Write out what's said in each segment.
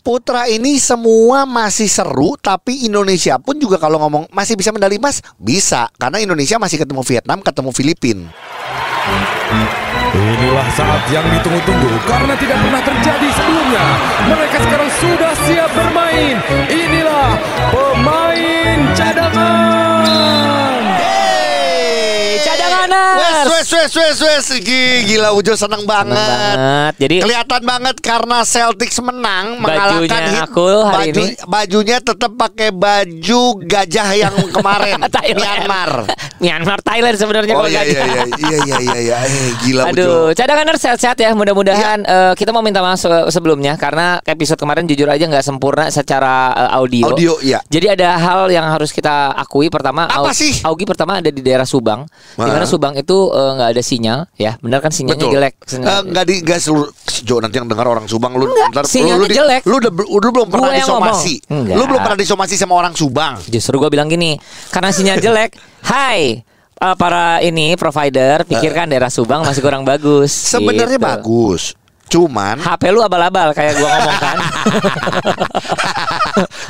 Putra ini semua masih seru tapi Indonesia pun juga kalau ngomong masih bisa medali emas bisa karena Indonesia masih ketemu Vietnam, ketemu Filipina. Inilah saat yang ditunggu-tunggu karena tidak pernah terjadi sebelumnya. Mereka sekarang sudah siap bermain. Inilah pemain cadangan. Wes wes wes wes wes Gi- Gila Ujo seneng banget. banget. Jadi Kelihatan banget karena Celtics menang mengalahkan Bajunya Heat. aku hari Baju, ini. Bajunya tetap pakai baju gajah yang kemarin. Myanmar. Myanmar Thailand sebenarnya Oh kalau iya nggak iya iya iya iya iya iya. Eh, gila. Aduh, cadangan sehat-sehat ya. Mudah-mudahan eh, kita mau minta maaf se- sebelumnya karena episode kemarin jujur aja nggak sempurna secara eh, audio. Audio, iya. Jadi ada hal yang harus kita akui. Pertama, Apa Au- sih? Augie pertama ada di daerah Subang. Di Wah. mana Subang itu eh, nggak ada sinyal, ya. Benar kan sinyalnya Betul. jelek. Eh, Enggak di enggak seluruh Jo nanti yang dengar orang Subang lu Enggak, ntar- lu, sinyalnya lu, di- jelek. lu, udah- lu belum pernah disomasi. Lu belum pernah disomasi sama orang Subang. Justru gue bilang gini, karena sinyal jelek. Hai, eh, para ini provider, pikirkan daerah Subang masih kurang bagus. Sebenarnya Gitu. bagus. Cuman HP lu abal-abal kayak gua ngomong kan.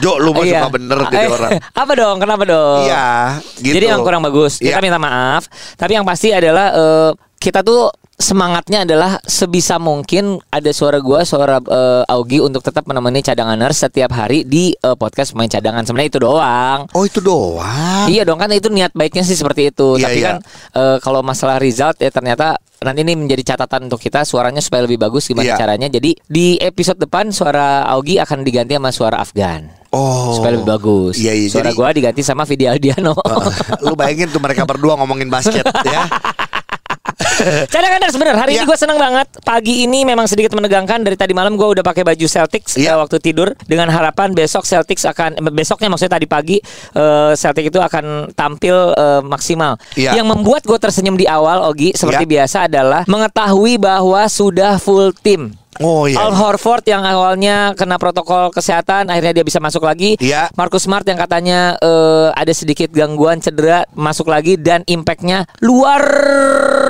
Jo lu mah Iya. suka bener jadi Eh, orang. Apa dong? Kenapa dong? Iya, gitu. Jadi yang kurang bagus. Kita Iya. minta maaf. Tapi yang pasti adalah eh, kita tuh semangatnya adalah sebisa mungkin ada suara gua, suara eh, Augie untuk tetap menemani cadanganers setiap hari di eh, podcast pemain cadangan. Sebenarnya itu doang. Oh itu doang. Iya dong kan itu niat baiknya sih seperti itu. Iya, Tapi iya. kan eh, kalau masalah result ya ternyata nanti ini menjadi catatan untuk kita suaranya supaya lebih bagus gimana Iya. caranya. Jadi di episode depan suara Augie akan diganti sama suara Afgan. Oh. Supaya lebih bagus. Iya iya. Suara jadi, gua diganti sama Vidi Aldiano. lu bayangin tuh mereka berdua ngomongin basket ya. Cadanganers bener Hari ini Iya. gue seneng banget Pagi ini memang sedikit menegangkan Dari tadi malam gue udah pakai baju Celtics Iya. eh, Waktu tidur Dengan harapan besok Celtics akan eh, Besoknya maksudnya tadi pagi eh, Celtic itu akan tampil eh, maksimal Iya. Yang membuat gue tersenyum di awal Ogi Seperti Iya. biasa adalah Mengetahui bahwa sudah full tim Oh iya. Al Horford yang awalnya kena protokol kesehatan akhirnya dia bisa masuk lagi. Iya. Marcus Smart yang katanya eh, ada sedikit gangguan cedera masuk lagi dan impactnya luar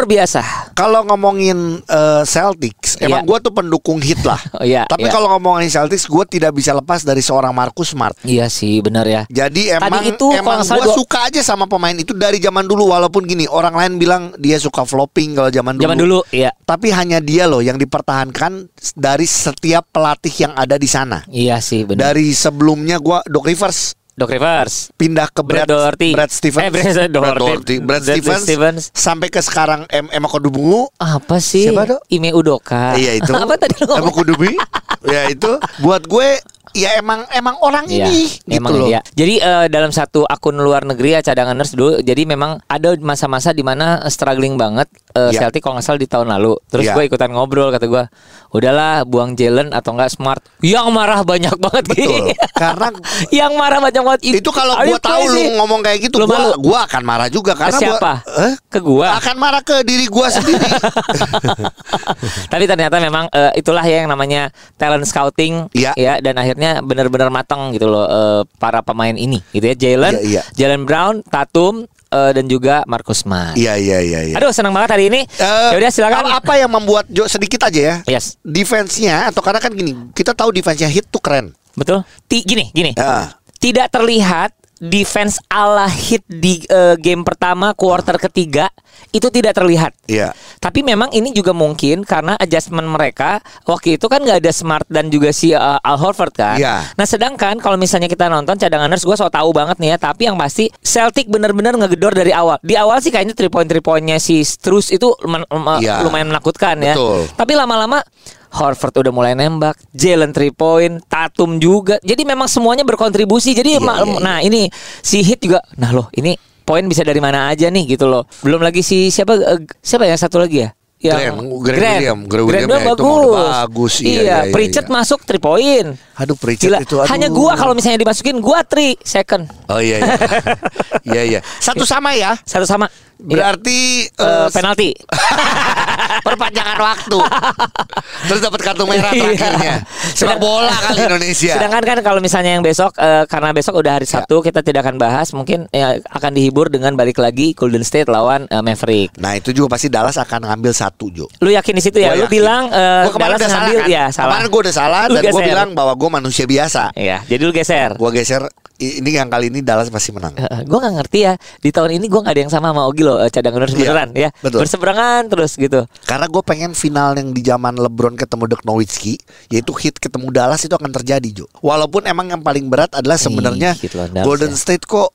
biasa. Kalau ngomongin eh, Celtics, emang Iya. gue tuh pendukung hit lah. Oh, iya, Tapi iya. kalau ngomongin Celtics, gue tidak bisa lepas dari seorang Marcus Smart. Iya sih benar ya. Jadi emang itu kalau emang gue gua- suka aja sama pemain itu dari zaman dulu walaupun gini orang lain bilang dia suka flopping kalau zaman dulu. Zaman dulu iya. Tapi hanya dia loh yang dipertahankan dari setiap pelatih yang ada di sana. Iya sih benar. Dari sebelumnya gua Doc Rivers Doc Rivers. pindah ke Brad, Brad Doherty. Brad Stevens, Eh, Brad Doherty. Brad, Brad Stevens, Stevens. sampai ke sekarang em Emma Kodubungu. Apa sih? Siapa, Dok? Ime Udoka. Iya itu. Apa tadi lu Emma? Kodubungu. ya itu buat gue ya emang emang orang Iya, ini gitu emang loh. iya. Jadi eh, dalam satu akun luar negeri ya cadanganers dulu. Jadi memang ada masa-masa di mana struggling banget eh, Iya. Celtic kalau nggak salah di tahun lalu. Terus Iya. gue ikutan ngobrol kata gue, udahlah buang Jalen atau enggak Smart. Yang marah banyak banget Betul. Ki. Karena yang marah banyak banget itu kalau Are gue tahu lu ngomong kayak gitu, Lu gua gua akan marah juga Ke karena gua- siapa? Eh? Ke gua. akan marah ke diri gua sendiri. Tapi ternyata memang eh, itulah ya yang namanya talent scouting Iya. ya dan akhirnya benar-benar matang gitu loh eh, para pemain ini gitu ya Jalen, Iya, iya. Jalen Brown, Tatum eh, dan juga Marcus Smart. Iya iya iya iya. Aduh senang banget hari ini. Eh, ya udah silakan. apa- yang membuat Jo sedikit aja ya? Yes, Defense-nya atau karena kan gini, kita tahu defense-nya hit tuh keren. betul. Ti gini, gini. Ya. Tidak terlihat defense ala hit di eh, game pertama quarter ketiga itu tidak terlihat. Iya. Tapi memang ini juga mungkin karena adjustment mereka waktu itu kan nggak ada Smart dan juga si uh, Al Horford kan. Iya. Nah sedangkan kalau misalnya kita nonton cadanganers gue so tahu banget nih ya. Tapi yang pasti Celtic bener-bener ngegedor dari awal. Di awal sih kayaknya three point three pointnya si Strus itu lumayan, Iya. lumayan menakutkan ya. Betul. Tapi lama-lama Horford udah mulai nembak, Jalen three point, Tatum juga. Jadi memang semuanya berkontribusi. Jadi Iya, ma- iya, iya. nah ini si Hit juga. Nah loh ini poin bisa dari mana aja nih gitu loh. Belum lagi si siapa eh, siapa yang satu lagi ya? Grant, Grant William, Grant William doang ya, itu mah udah bagus. Iya, Iya, iya, iya, Pritchard iya. masuk 3 poin. Aduh Pritchard Gila, itu aduh. hanya gua kalau misalnya dimasukin gua 3 second. Oh iya iya. iya iya. Satu sama ya. Satu sama. Berarti Eh, eh, penalti. perpanjangan waktu. Terus dapat kartu merah Iya. terakhirnya. Sepak bola kali Indonesia. Sedangkan kan kalau misalnya yang besok eh, karena besok udah hari Ya. Sabtu kita tidak akan bahas mungkin ya, akan dihibur dengan balik lagi Golden State lawan eh, Maverick. Nah itu juga pasti Dallas akan ngambil satu Jo. Lu yakin di situ ya? Gua Lu yakin. bilang eh, Gua Dallas udah salah ngambil kan? ya salah. Kemarin gue udah salah Lu dan gue bilang bahwa gue manusia biasa. Iya, jadi lu geser. Gue geser ini yang kali ini Dallas pasti menang. gue nggak ngerti ya di tahun ini gue nggak ada yang sama sama Ogi loh eh, cadangan Iya, beneran ya betul. berseberangan terus gitu Karena gue pengen final yang di zaman LeBron ketemu Dirk Nowitzki, yaitu hit ketemu Dallas itu akan terjadi Jo. Walaupun emang yang paling berat adalah sebenarnya Golden ya. State kok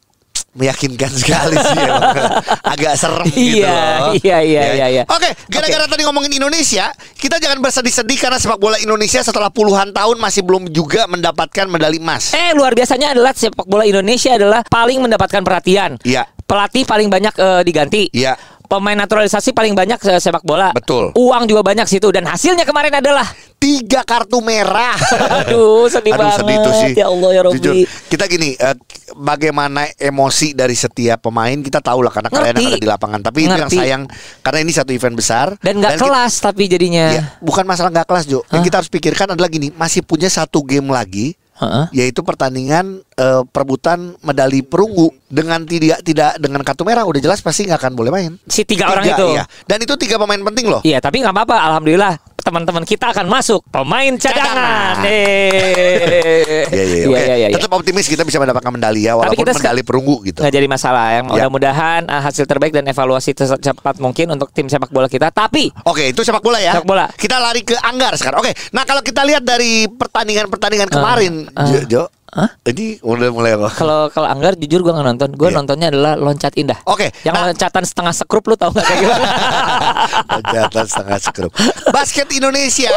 meyakinkan sekali sih emang. agak serem gitu Iya, loh. iya, iya, Ya. iya, iya. Oke, gara-gara tadi ngomongin Indonesia, kita jangan bersedih-sedih karena sepak bola Indonesia setelah puluhan tahun masih belum juga mendapatkan medali emas. eh luar biasanya adalah sepak bola Indonesia adalah paling mendapatkan perhatian Iya. Pelatih paling banyak eh, diganti Iya. pemain naturalisasi paling banyak eh, sepak bola Betul. uang juga banyak situ dan hasilnya kemarin adalah Tiga kartu merah. aduh sedih Aduh banget sedih itu sih. ya Allah ya Robbi Jujur. Kita gini, eh, bagaimana emosi dari setiap pemain kita tahu lah karena kalian Ngerti. ada di lapangan. Tapi itu yang Ngerti. sayang karena ini satu event besar dan nggak kita- kelas tapi jadinya Ya, bukan masalah nggak kelas Jo. Yang kita harus pikirkan adalah gini, masih punya satu game lagi Heeh. yaitu pertandingan eh, perebutan medali perunggu dengan tidak tidak dengan kartu merah udah jelas pasti nggak akan boleh main. si tiga, orang itu iya. Dan itu tiga pemain penting loh. Iya, tapi nggak apa-apa. Alhamdulillah teman-teman kita akan masuk pemain cadangan. Iya iya Iya, oke. iya, iya. Tetap optimis kita bisa mendapatkan medali ya walaupun medali perunggu gitu. Nggak jadi masalah. Yang Ya. mudah-mudahan uh, hasil terbaik dan evaluasi secepat mungkin untuk tim sepak bola kita. Tapi Oke, itu sepak bola ya. Sepak bola. Kita lari ke Anggar sekarang. Oke, nah kalau kita lihat dari pertandingan-pertandingan kemarin, ah. Jo, Jo, Hah? ini udah mulai kok. kalau kalau Anggar jujur gue nggak nonton. Gue Iya. nontonnya adalah loncat indah. Oke, Yang nah- loncatan setengah sekrup lu tau nggak kayak gimana? Jatuh setengah skrup. Basket Indonesia.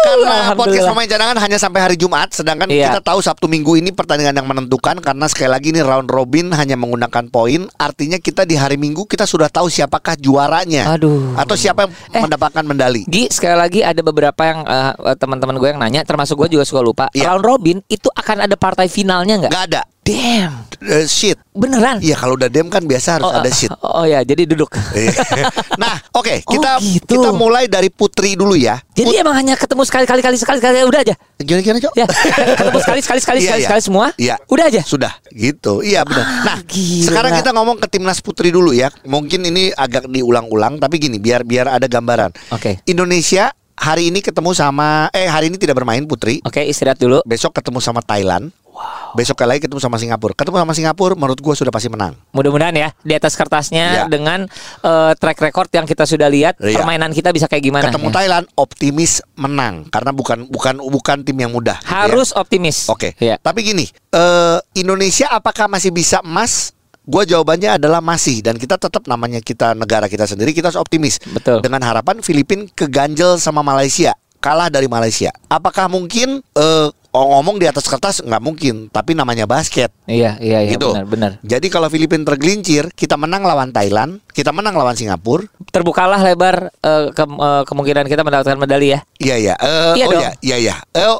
Karena podcast pemain cadangan hanya sampai hari Jumat, sedangkan Iya. kita tahu Sabtu Minggu ini pertandingan yang menentukan karena sekali lagi ini round robin hanya menggunakan poin, artinya kita di hari Minggu kita sudah tahu siapakah juaranya, Aduh. atau siapa yang Eh. mendapatkan medali. Gi sekali lagi ada beberapa yang uh, teman-teman gue yang nanya, termasuk gue juga suka lupa. Iya. Round robin itu akan ada partai finalnya nggak? Gak ada. Damn, Eh, shit. beneran? Iya kalau udah dem kan biasa harus Oh, ada uh, shit. Oh, ya, jadi duduk. Iya. nah, oke, Oh, kita gitu. kita mulai dari Putri dulu ya. Jadi emang hanya ketemu sekali kali kali sekali kali udah aja. Gimana gimana, Cok? Ya, ketemu sekali sekali sekali Iya, sekali iya. sekali semua. Iya. Udah aja. Sudah, gitu. Iya benar. Nah, gila. sekarang kita ngomong ke timnas putri dulu ya. Mungkin ini agak diulang-ulang, tapi gini, biar biar ada gambaran. Oke. Indonesia hari ini ketemu sama, eh hari ini tidak bermain putri. Oke, istirahat dulu. Besok ketemu sama Thailand. Besok lagi ketemu sama Singapura. Ketemu sama Singapura, menurut gua sudah pasti menang. Mudah-mudahan ya di atas kertasnya Iya. dengan eh, track record yang kita sudah lihat Iya. permainan kita bisa kayak gimana. ketemu ya. Thailand, optimis menang karena bukan bukan bukan tim yang mudah. gitu ya. Harus optimis. Oke. Ya. Tapi gini, eh, Indonesia apakah masih bisa emas? Gua jawabannya adalah masih dan kita tetap namanya kita negara kita sendiri kita harus optimis. Betul. Dengan harapan Filipin keganjel sama Malaysia, kalah dari Malaysia. Apakah mungkin eh, ngomong di atas kertas nggak mungkin, tapi namanya basket. Iya, iya, iya, gitu. benar, benar. Jadi kalau Filipin tergelincir, kita menang lawan Thailand, kita menang lawan Singapura. Terbukalah lebar eh, ke- eh, kemungkinan kita mendapatkan medali ya. Iya iya. Eh, Iya oh dong. iya iya iya. Eh,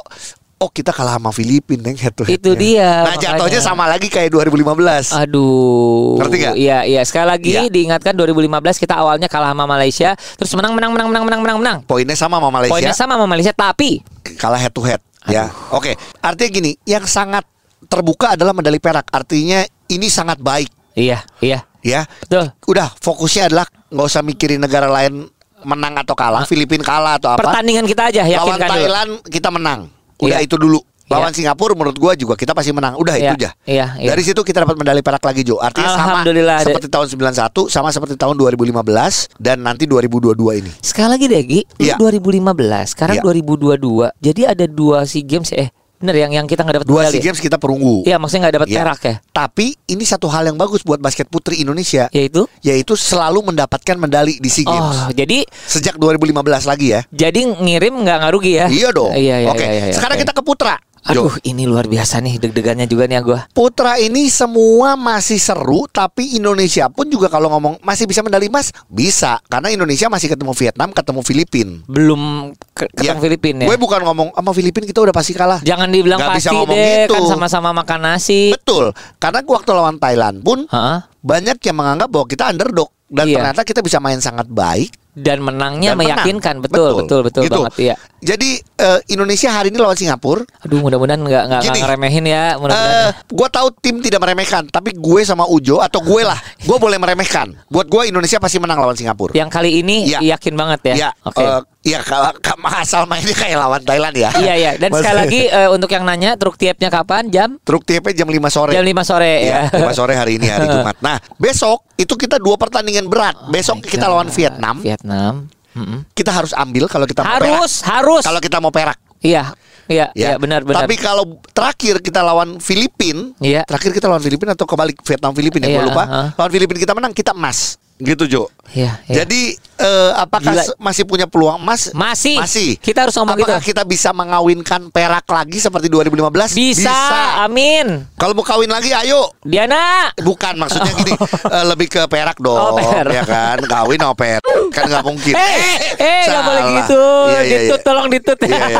oh kita kalah sama Filipin neng head to head-nya. Itu dia, Nah jatuhnya makanya. sama lagi kayak 2015. Aduh. Ngerti nggak? Iya, iya. Sekali lagi Iya. diingatkan 2015 kita awalnya kalah sama Malaysia, terus menang menang menang menang menang menang menang. Poinnya sama sama Malaysia. Poinnya sama sama Malaysia tapi kalah head to head ya. Oke, artinya gini, yang sangat terbuka adalah medali perak. Artinya ini sangat baik iya, iya. ya. Betul. Udah fokusnya adalah nggak usah mikirin negara lain menang atau kalah, Filipina kalah atau apa. Pertandingan kita aja Lawan yakinkan dulu. Thailand kita menang. Udah Iya. itu dulu. Lawan Iya. Singapura menurut gua juga kita pasti menang. Udah Iya, itu aja. iya, iya. Dari situ kita dapat medali perak lagi Jo. Artinya sama seperti tahun 91 sama seperti tahun 2015 dan nanti 2022 ini. Sekali lagi deh Gi, lu Iya. 2015, sekarang Iya. 2022. Jadi ada dua SEA Games eh bener yang yang kita nggak dapat Dua medali. SEA Games kita perunggu. Iya, maksudnya nggak dapat Iya. perak ya. Tapi ini satu hal yang bagus buat basket putri Indonesia. Yaitu yaitu selalu mendapatkan medali di SEA Games. Oh, jadi Sejak 2015 lagi ya. jadi ngirim nggak nggak rugi ya? Iya dong. Iya, iya, Oke. iya, iya, Sekarang oke. kita ke putra. Aduh, ini luar biasa nih deg-degannya juga nih ya gua. Putra ini semua masih seru tapi Indonesia pun juga kalau ngomong masih bisa medali emas bisa karena Indonesia masih ketemu Vietnam, ketemu Filipina. Belum ke ketemu Filipina ya. Gue bukan ngomong sama Filipina kita udah pasti kalah. Jangan dibilang bisa pasti ngomong deh, gitu. kan sama-sama makan nasi. Betul. Karena gua waktu lawan Thailand pun Heeh. banyak yang menganggap bahwa kita underdog dan Iya. ternyata kita bisa main sangat baik Dan menangnya dan menang. meyakinkan, betul, betul, betul, Gitu. banget iya. Jadi eh, Indonesia hari ini lawan Singapura. Aduh, mudah-mudahan nggak nggak ngeremehin ya, Eh, mudah-mudahan. gue tahu tim tidak meremehkan, tapi gue sama Ujo atau gue lah, gue boleh meremehkan. Buat gue Indonesia pasti menang lawan Singapura. Yang kali ini Iya. yakin banget ya. Ya, Oke. eh, ya kalau kalau asal mainnya kayak lawan Thailand ya. Iya iya dan sekali Maksudnya- lagi eh, untuk yang nanya truk tiapnya kapan? Jam Truk TP jam 5 sore. jam 5 sore Ya, ya. 5 sore hari ini hari Jumat. Nah, besok itu kita dua pertandingan berat. Besok kita lawan Vietnam. Vietnam. Mm-mm. Kita harus ambil kalau kita mau perak. Harus, harus. Kalau kita mau perak. Iya. Iya, iya Ya. benar benar. Tapi kalau terakhir kita lawan Filipin, Iya. terakhir kita lawan Filipin atau kebalik Vietnam Filipin ya, Iya, gue lupa. ha. Lawan Filipin kita menang, kita emas. Gitu Jo. Iya, iya. Jadi eh, apakah Gila. masih punya peluang emas? Masih. Masih. Kita harus ngomong apakah gitu. kita bisa mengawinkan perak lagi seperti 2015? bisa, amin. Kalau mau kawin lagi ayo. Diana. Bukan maksudnya gini, eh, lebih ke perak dong, Oh, perak. ya kan? Kawin oh perak. Kan nggak mungkin. Eh, eh, nggak boleh gitu. Iya, iya, ditut, iya. tolong ditut. Iya, iya.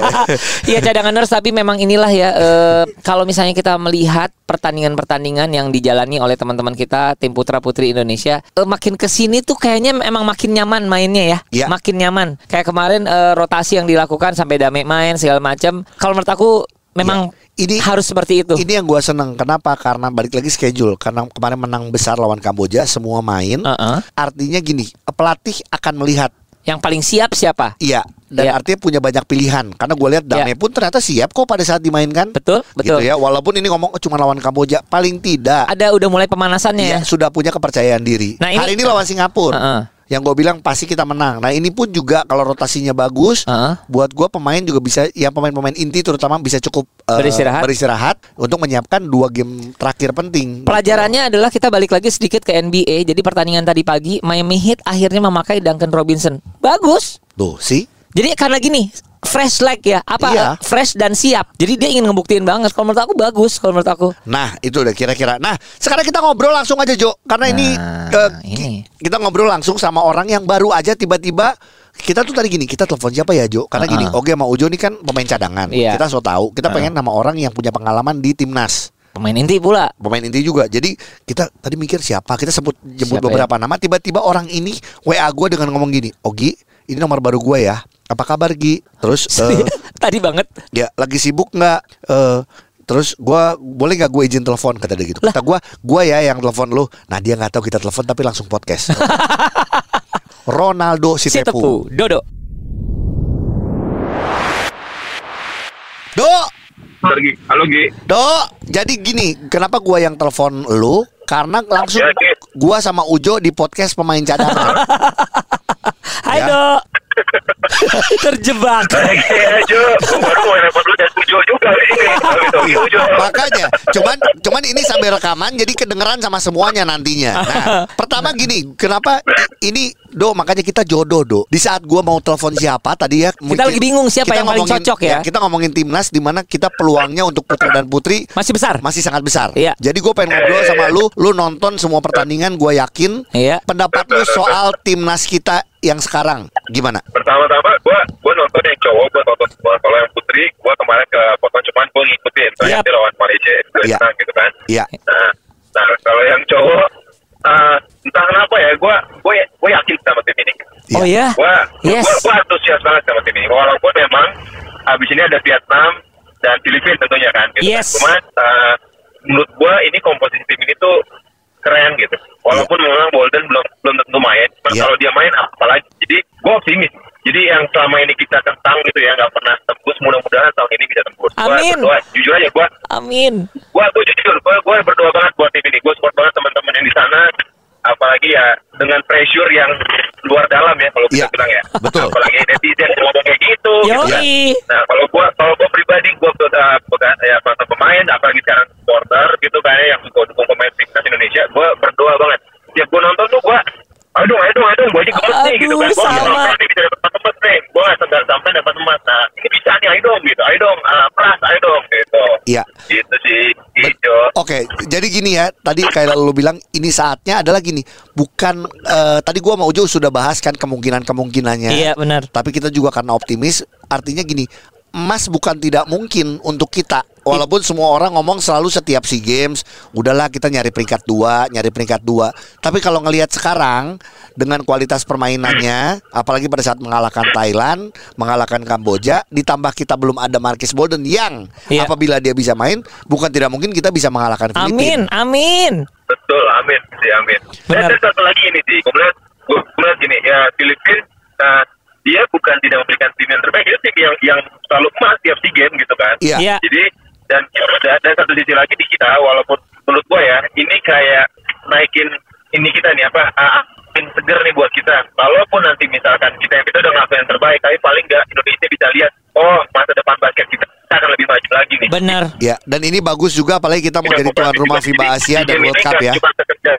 Iya cadanganers, tapi memang inilah ya. eh, kalau misalnya kita melihat pertandingan-pertandingan yang dijalani oleh teman-teman kita tim putra putri Indonesia, eh, makin ke sini tuh kayaknya emang makin nyaman mainnya ya. Iya. Makin nyaman. Kayak kemarin eh, rotasi yang dilakukan sampai Dame main segala macam. Kalau menurut aku memang Iya. Ini- harus seperti itu. Ini yang gua seneng. Kenapa? Karena balik lagi schedule. Karena kemarin menang besar lawan Kamboja, semua main. Uh-uh. Artinya gini, pelatih akan melihat. Yang paling siap siapa? Iya. Dan Iya. artinya punya banyak pilihan. Karena gue lihat Dame Iya. pun ternyata siap kok pada saat dimainkan. Betul, betul. Gitu ya. Walaupun ini ngomong cuma lawan Kamboja, paling tidak Ada udah mulai pemanasannya Iya, ya. sudah punya kepercayaan diri. Nah, ini- Hari ini lawan Singapura. Heeh. Yang gue bilang pasti kita menang. Nah ini pun juga kalau rotasinya bagus, Heeh. buat gue pemain juga bisa, ya pemain-pemain inti terutama bisa cukup eh, Beristirahat. beristirahat untuk menyiapkan dua game terakhir penting. Pelajarannya adalah kita balik lagi sedikit ke NBA. Jadi pertandingan tadi pagi Miami Heat akhirnya memakai Duncan Robinson. Bagus. Tuh sih. Jadi karena gini, fresh leg ya, apa Iya. fresh dan siap. Jadi dia ingin ngebuktiin banget. Kalau menurut aku bagus. Kalau menurut aku. Nah itu udah kira-kira. Nah sekarang kita ngobrol langsung aja Jo, karena ini, Nah, eh, ini. ki- kita ngobrol langsung sama orang yang baru aja tiba-tiba. Kita tuh tadi gini, kita telepon siapa ya Jo? Karena gini, Uh-uh. Oke sama Ujo ini kan pemain cadangan. Iya. Kita so tahu, kita Uh-uh. pengen nama orang yang punya pengalaman di timnas. Pemain inti pula. pemain inti juga. Jadi kita tadi mikir siapa? Kita sebut jemput Siapa ya? beberapa nama. Tiba-tiba orang ini WA gue dengan ngomong gini, Ogi, ini nomor baru gue ya. Apa kabar Gi? Terus eh, tadi banget. ya lagi sibuk nggak? Eh, terus gua boleh nggak gue izin telepon kata dia gitu. Kata gue, gue ya yang telepon lu. Nah dia nggak tahu kita telepon tapi langsung podcast. Ronaldo si, Si Tepu. Tepu, Dodo. Do, Pergi. Halo Gi. Do, jadi gini, kenapa gua yang telepon lu? Karena langsung Ya, gua sama Ujo di podcast pemain cadangan. Hai Ya. Do. Terjebak. Oke aja. Baru mau repot lu dan Ujo juga ini. Ujo. Makanya, cuman cuman ini sambil rekaman jadi kedengeran sama semuanya nantinya. Nah, pertama gini, kenapa ini do makanya kita jodoh do. Di saat gua mau telepon siapa tadi ya Kita lagi bingung siapa yang paling cocok ya. Kita ngomongin timnas di mana kita peluangnya untuk putra dan putri Masih besar. masih sangat besar. Iya. Jadi gue pengen ngobrol sama lu, lu nonton semua pertandingan, gue yakin. Iya. Pendapat lu soal timnas kita yang sekarang gimana? Pertama-tama gua gua nonton yang cowok, gua nonton semua. Kalau yang putri, gua kemarin ke potong cuman gua ngikutin. Saya Yap. dia lawan Malaysia, gua Iya. gitu kan. Iya. Nah, nah kalau yang cowok, eh, entah kenapa ya, gua gua gua yakin sama tim ini. Oh ya. Gua, Yes. gua, gua antusias banget sama tim ini. Walaupun memang habis ini ada Vietnam dan Filipina tentunya kan. Gitu Yes. kan. Cuman eh, menurut gua ini komposisi tim ini tuh keren gitu. Walaupun memang Bolden belum belum tentu main, cuman Iya. kalau dia main apalagi. Jadi gua optimis. Jadi yang selama ini kita tentang gitu ya nggak pernah tembus, mudah-mudahan tahun ini bisa tembus. Gua Amin. berdoa, jujur aja gua Amin. gua gua jujur gua gua berdoa banget buat tim ini gua support banget teman-teman yang di sana apalagi ya dengan pressure yang luar dalam ya kalau kita Iya, bilang ya betul. apalagi netizen ngomong kayak gitu gitu ya. Yoi. nah kalau gua kalau gua pribadi gua uh, bukan ya mantan pemain apalagi sekarang supporter gitu kan ya, yang dukung dukung pemain timnas Indonesia gua berdoa banget tiap gua nonton tuh gua dong ayo dong gua aja gemes nih gitu kan Aduh, gua bisa sama. sampai nih bisa dapat emas nih gua nggak sampai sampai dapat emas nah ini bisa nih ayo dong gitu ayo dong uh, plus ayo dong gitu Iya. Gitu sih, gitu. Oke, jadi gini ya. Tadi kayak lu bilang ini saatnya adalah gini. Bukan eh, tadi gua mau Ujo sudah bahas kan kemungkinan-kemungkinannya. Iya, benar. Tapi kita juga karena optimis, artinya gini, emas bukan tidak mungkin untuk kita. Walaupun semua orang ngomong selalu setiap SEA Games, udahlah kita nyari peringkat dua, nyari peringkat dua. Tapi kalau ngelihat sekarang dengan kualitas permainannya, apalagi pada saat mengalahkan Thailand, mengalahkan Kamboja, ditambah kita belum ada Marcus Bolden yang Iya. apabila dia bisa main, bukan tidak mungkin kita bisa mengalahkan Amin, Filipina. amin. Betul, amin sih, amin. Benar. Dan satu lagi ini sih, gue melihat, gue melihat gini, ya Filipina uh, dia bukan tidak memberikan tim yang terbaik, itu tim yang yang selalu emas tiap SEA Games gitu kan. Iya. Iya. Jadi dan dan, dan satu sisi lagi di kita, walaupun menurut gue ya, ini kayak naikin ini kita nih apa? Angin seger nih buat kita. Walaupun nanti misalkan kita kita udah ngelakuin yang terbaik, tapi paling nggak Indonesia bisa lihat, oh masa depan basket kita akan lebih maju lagi nih. Benar. Ya, dan ini bagus juga apalagi kita mau Iya, jadi tuan rumah. FIBA Asia dan game World Cup ya. Cuma sekedar,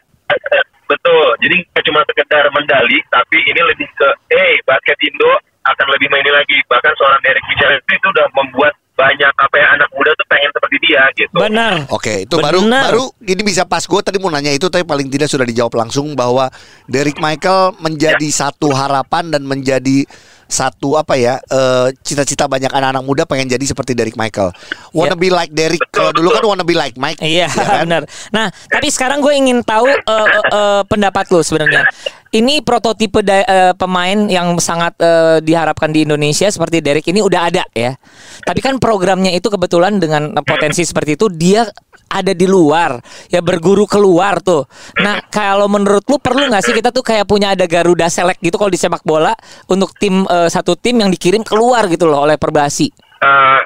betul. Jadi nggak cuma sekedar mendali, tapi ini lebih ke, eh basket Indo akan lebih main lagi. Bahkan seorang Derek Fisher itu udah membuat banyak apa ya anak muda tuh pengen seperti dia gitu. Benar. Oke, itu Bener. baru baru ini bisa pas gue tadi mau nanya itu tapi paling tidak sudah dijawab langsung bahwa Derek Michael menjadi satu harapan dan menjadi satu apa ya eh, cita-cita banyak anak-anak muda pengen jadi seperti Derek Michael. Wanna Ya. be like Derek. Kalau dulu kan wanna be like Mike. Iya, ya kan? benar. Nah, tapi sekarang gue ingin tahu eh, eh, eh, pendapat lu sebenarnya. Ini prototipe da- eh, pemain yang sangat eh, diharapkan di Indonesia seperti Derek ini udah ada ya. Tapi kan programnya itu kebetulan dengan potensi seperti itu dia ada di luar, ya berguru keluar tuh. Nah, kalau menurut lu perlu nggak sih kita tuh kayak punya ada Garuda Select gitu kalau di sepak bola untuk tim eh, satu tim yang dikirim keluar gitu loh oleh Perbasi. Eh,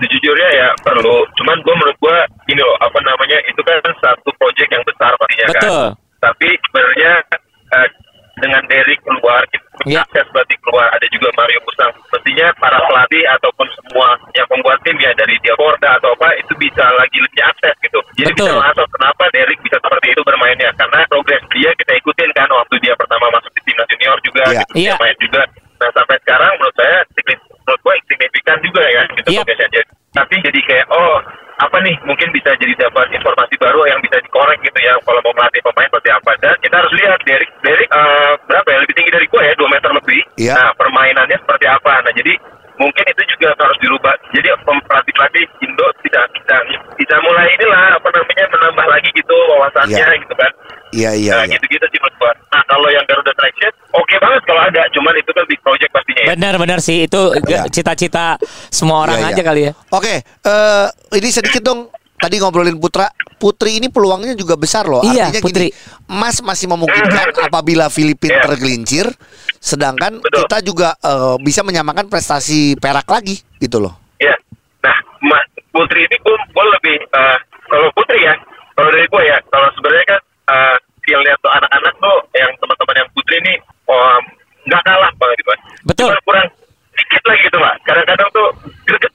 sejujurnya ya perlu. Cuman gue menurut gue ini loh apa namanya itu kan satu proyek yang besar pastinya Betul. kan. Tapi sebenarnya eh, dengan Derek keluar, kita Ya. akses berarti keluar. Ada juga Mario Busang. Mestinya para pelatih ataupun semua yang pembuat tim ya dari dia Porda atau apa itu bisa lagi lebih akses gitu. Jadi Betul. bisa masuk kenapa Derek bisa seperti itu bermainnya karena progres dia kita ikutin kan waktu dia pertama masuk di timnas junior juga Iya. gitu dia Iya. main juga. Nah sampai sekarang menurut saya menurut gue signifikan juga ya gitu Iya. progresnya jadi tapi jadi kayak oh apa nih mungkin bisa jadi dapat informasi baru yang bisa dikorek gitu ya kalau mau melatih pemain seperti apa dan kita harus lihat Derek Derek eh, berapa ya lebih tinggi dari gue ya 2 meter lebih Iya. nah permainannya seperti apa nah jadi mungkin itu juga harus dirubah jadi pelatih pelatih Indo bisa bisa bisa mulai inilah apa namanya menambah lagi gitu wawasannya Iya. gitu kan Iya iya nah iya. gitu-gitu sih menurut gua. Nah kalau yang Garuda Traction oke banget kalau ada, cuman itu kan big project pastinya. ya. Benar-benar sih itu Ya. cita-cita semua orang Iya, iya. aja kali ya. Oke, eh ini sedikit dong. Tadi ngobrolin Putra, Putri ini peluangnya juga besar loh. Iya, Artinya Putri. gini, Emas masih memungkinkan apabila Filipina Iya. tergelincir, sedangkan Betul. kita juga eh, bisa menyamakan prestasi perak lagi gitu loh. Ya. Nah, Mas Putri ini gua lebih eh, kalau Putri ya, kalau dari gua ya, kalau sebenarnya kan uh, lihat tuh anak-anak tuh yang teman-teman yang Putri ini oh, nggak kalah banget gitu. Betul. Cuman kurang dikit lagi gitu, Pak. Kadang-kadang tuh greget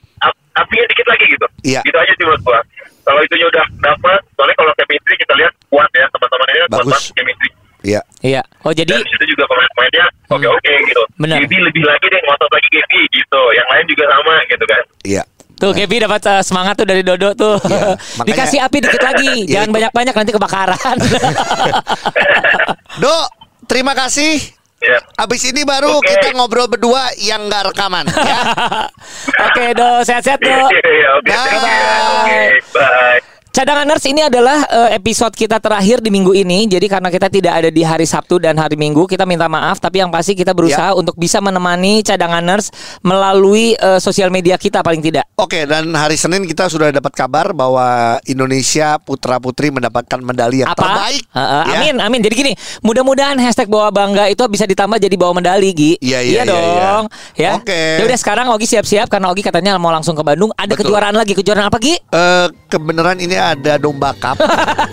ap- apinya dikit lagi gitu. Iya. Gitu aja sih menurut gua. Kalau itunya udah dapat, soalnya kalau chemistry kita lihat kuat ya teman-teman ini kan kuat Bagus. banget chemistry. Iya. Iya. Oh jadi dan di situ juga pemain-pemainnya oke oke gitu. Benar. Gaby lebih lagi deh ngotot lagi Gaby gitu. Yang lain juga sama gitu kan. Iya. tuh Gaby dapat uh, semangat tuh dari Dodo tuh. Iya, makanya- Dikasih api dikit lagi, Iya, jangan itu. banyak-banyak nanti kebakaran. Dok, terima kasih. Ya. Abis ini baru Oke. kita ngobrol berdua yang nggak rekaman ya. Oke, Do, sehat-sehat, Do. Iya, oke. Bye. thank you. Oke, bye. Cadanganers ini adalah eh, episode kita terakhir di minggu ini. Jadi karena kita tidak ada di hari Sabtu dan hari Minggu, kita minta maaf. Tapi yang pasti kita berusaha untuk bisa menemani Cadanganers melalui eh, sosial media kita paling tidak. Oke, dan hari Senin kita sudah dapat kabar bahwa Indonesia putra putri mendapatkan medali yang Apa? terbaik. Heeh, Ya. Amin, amin. Jadi gini, mudah-mudahan hashtag bawa bangga itu bisa ditambah jadi bawa medali, Gi. Iya, iya, iya, dong. iya. Ya. Oke. Ya udah sekarang Ogi siap-siap karena Ogi katanya mau langsung ke Bandung. Ada Betul. kejuaraan lagi. Kejuaraan apa, Gi? Eh, kebenaran ini ada domba cup,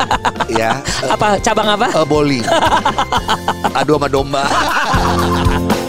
ya, Apa cabang apa? eh, bowling, adu sama domba.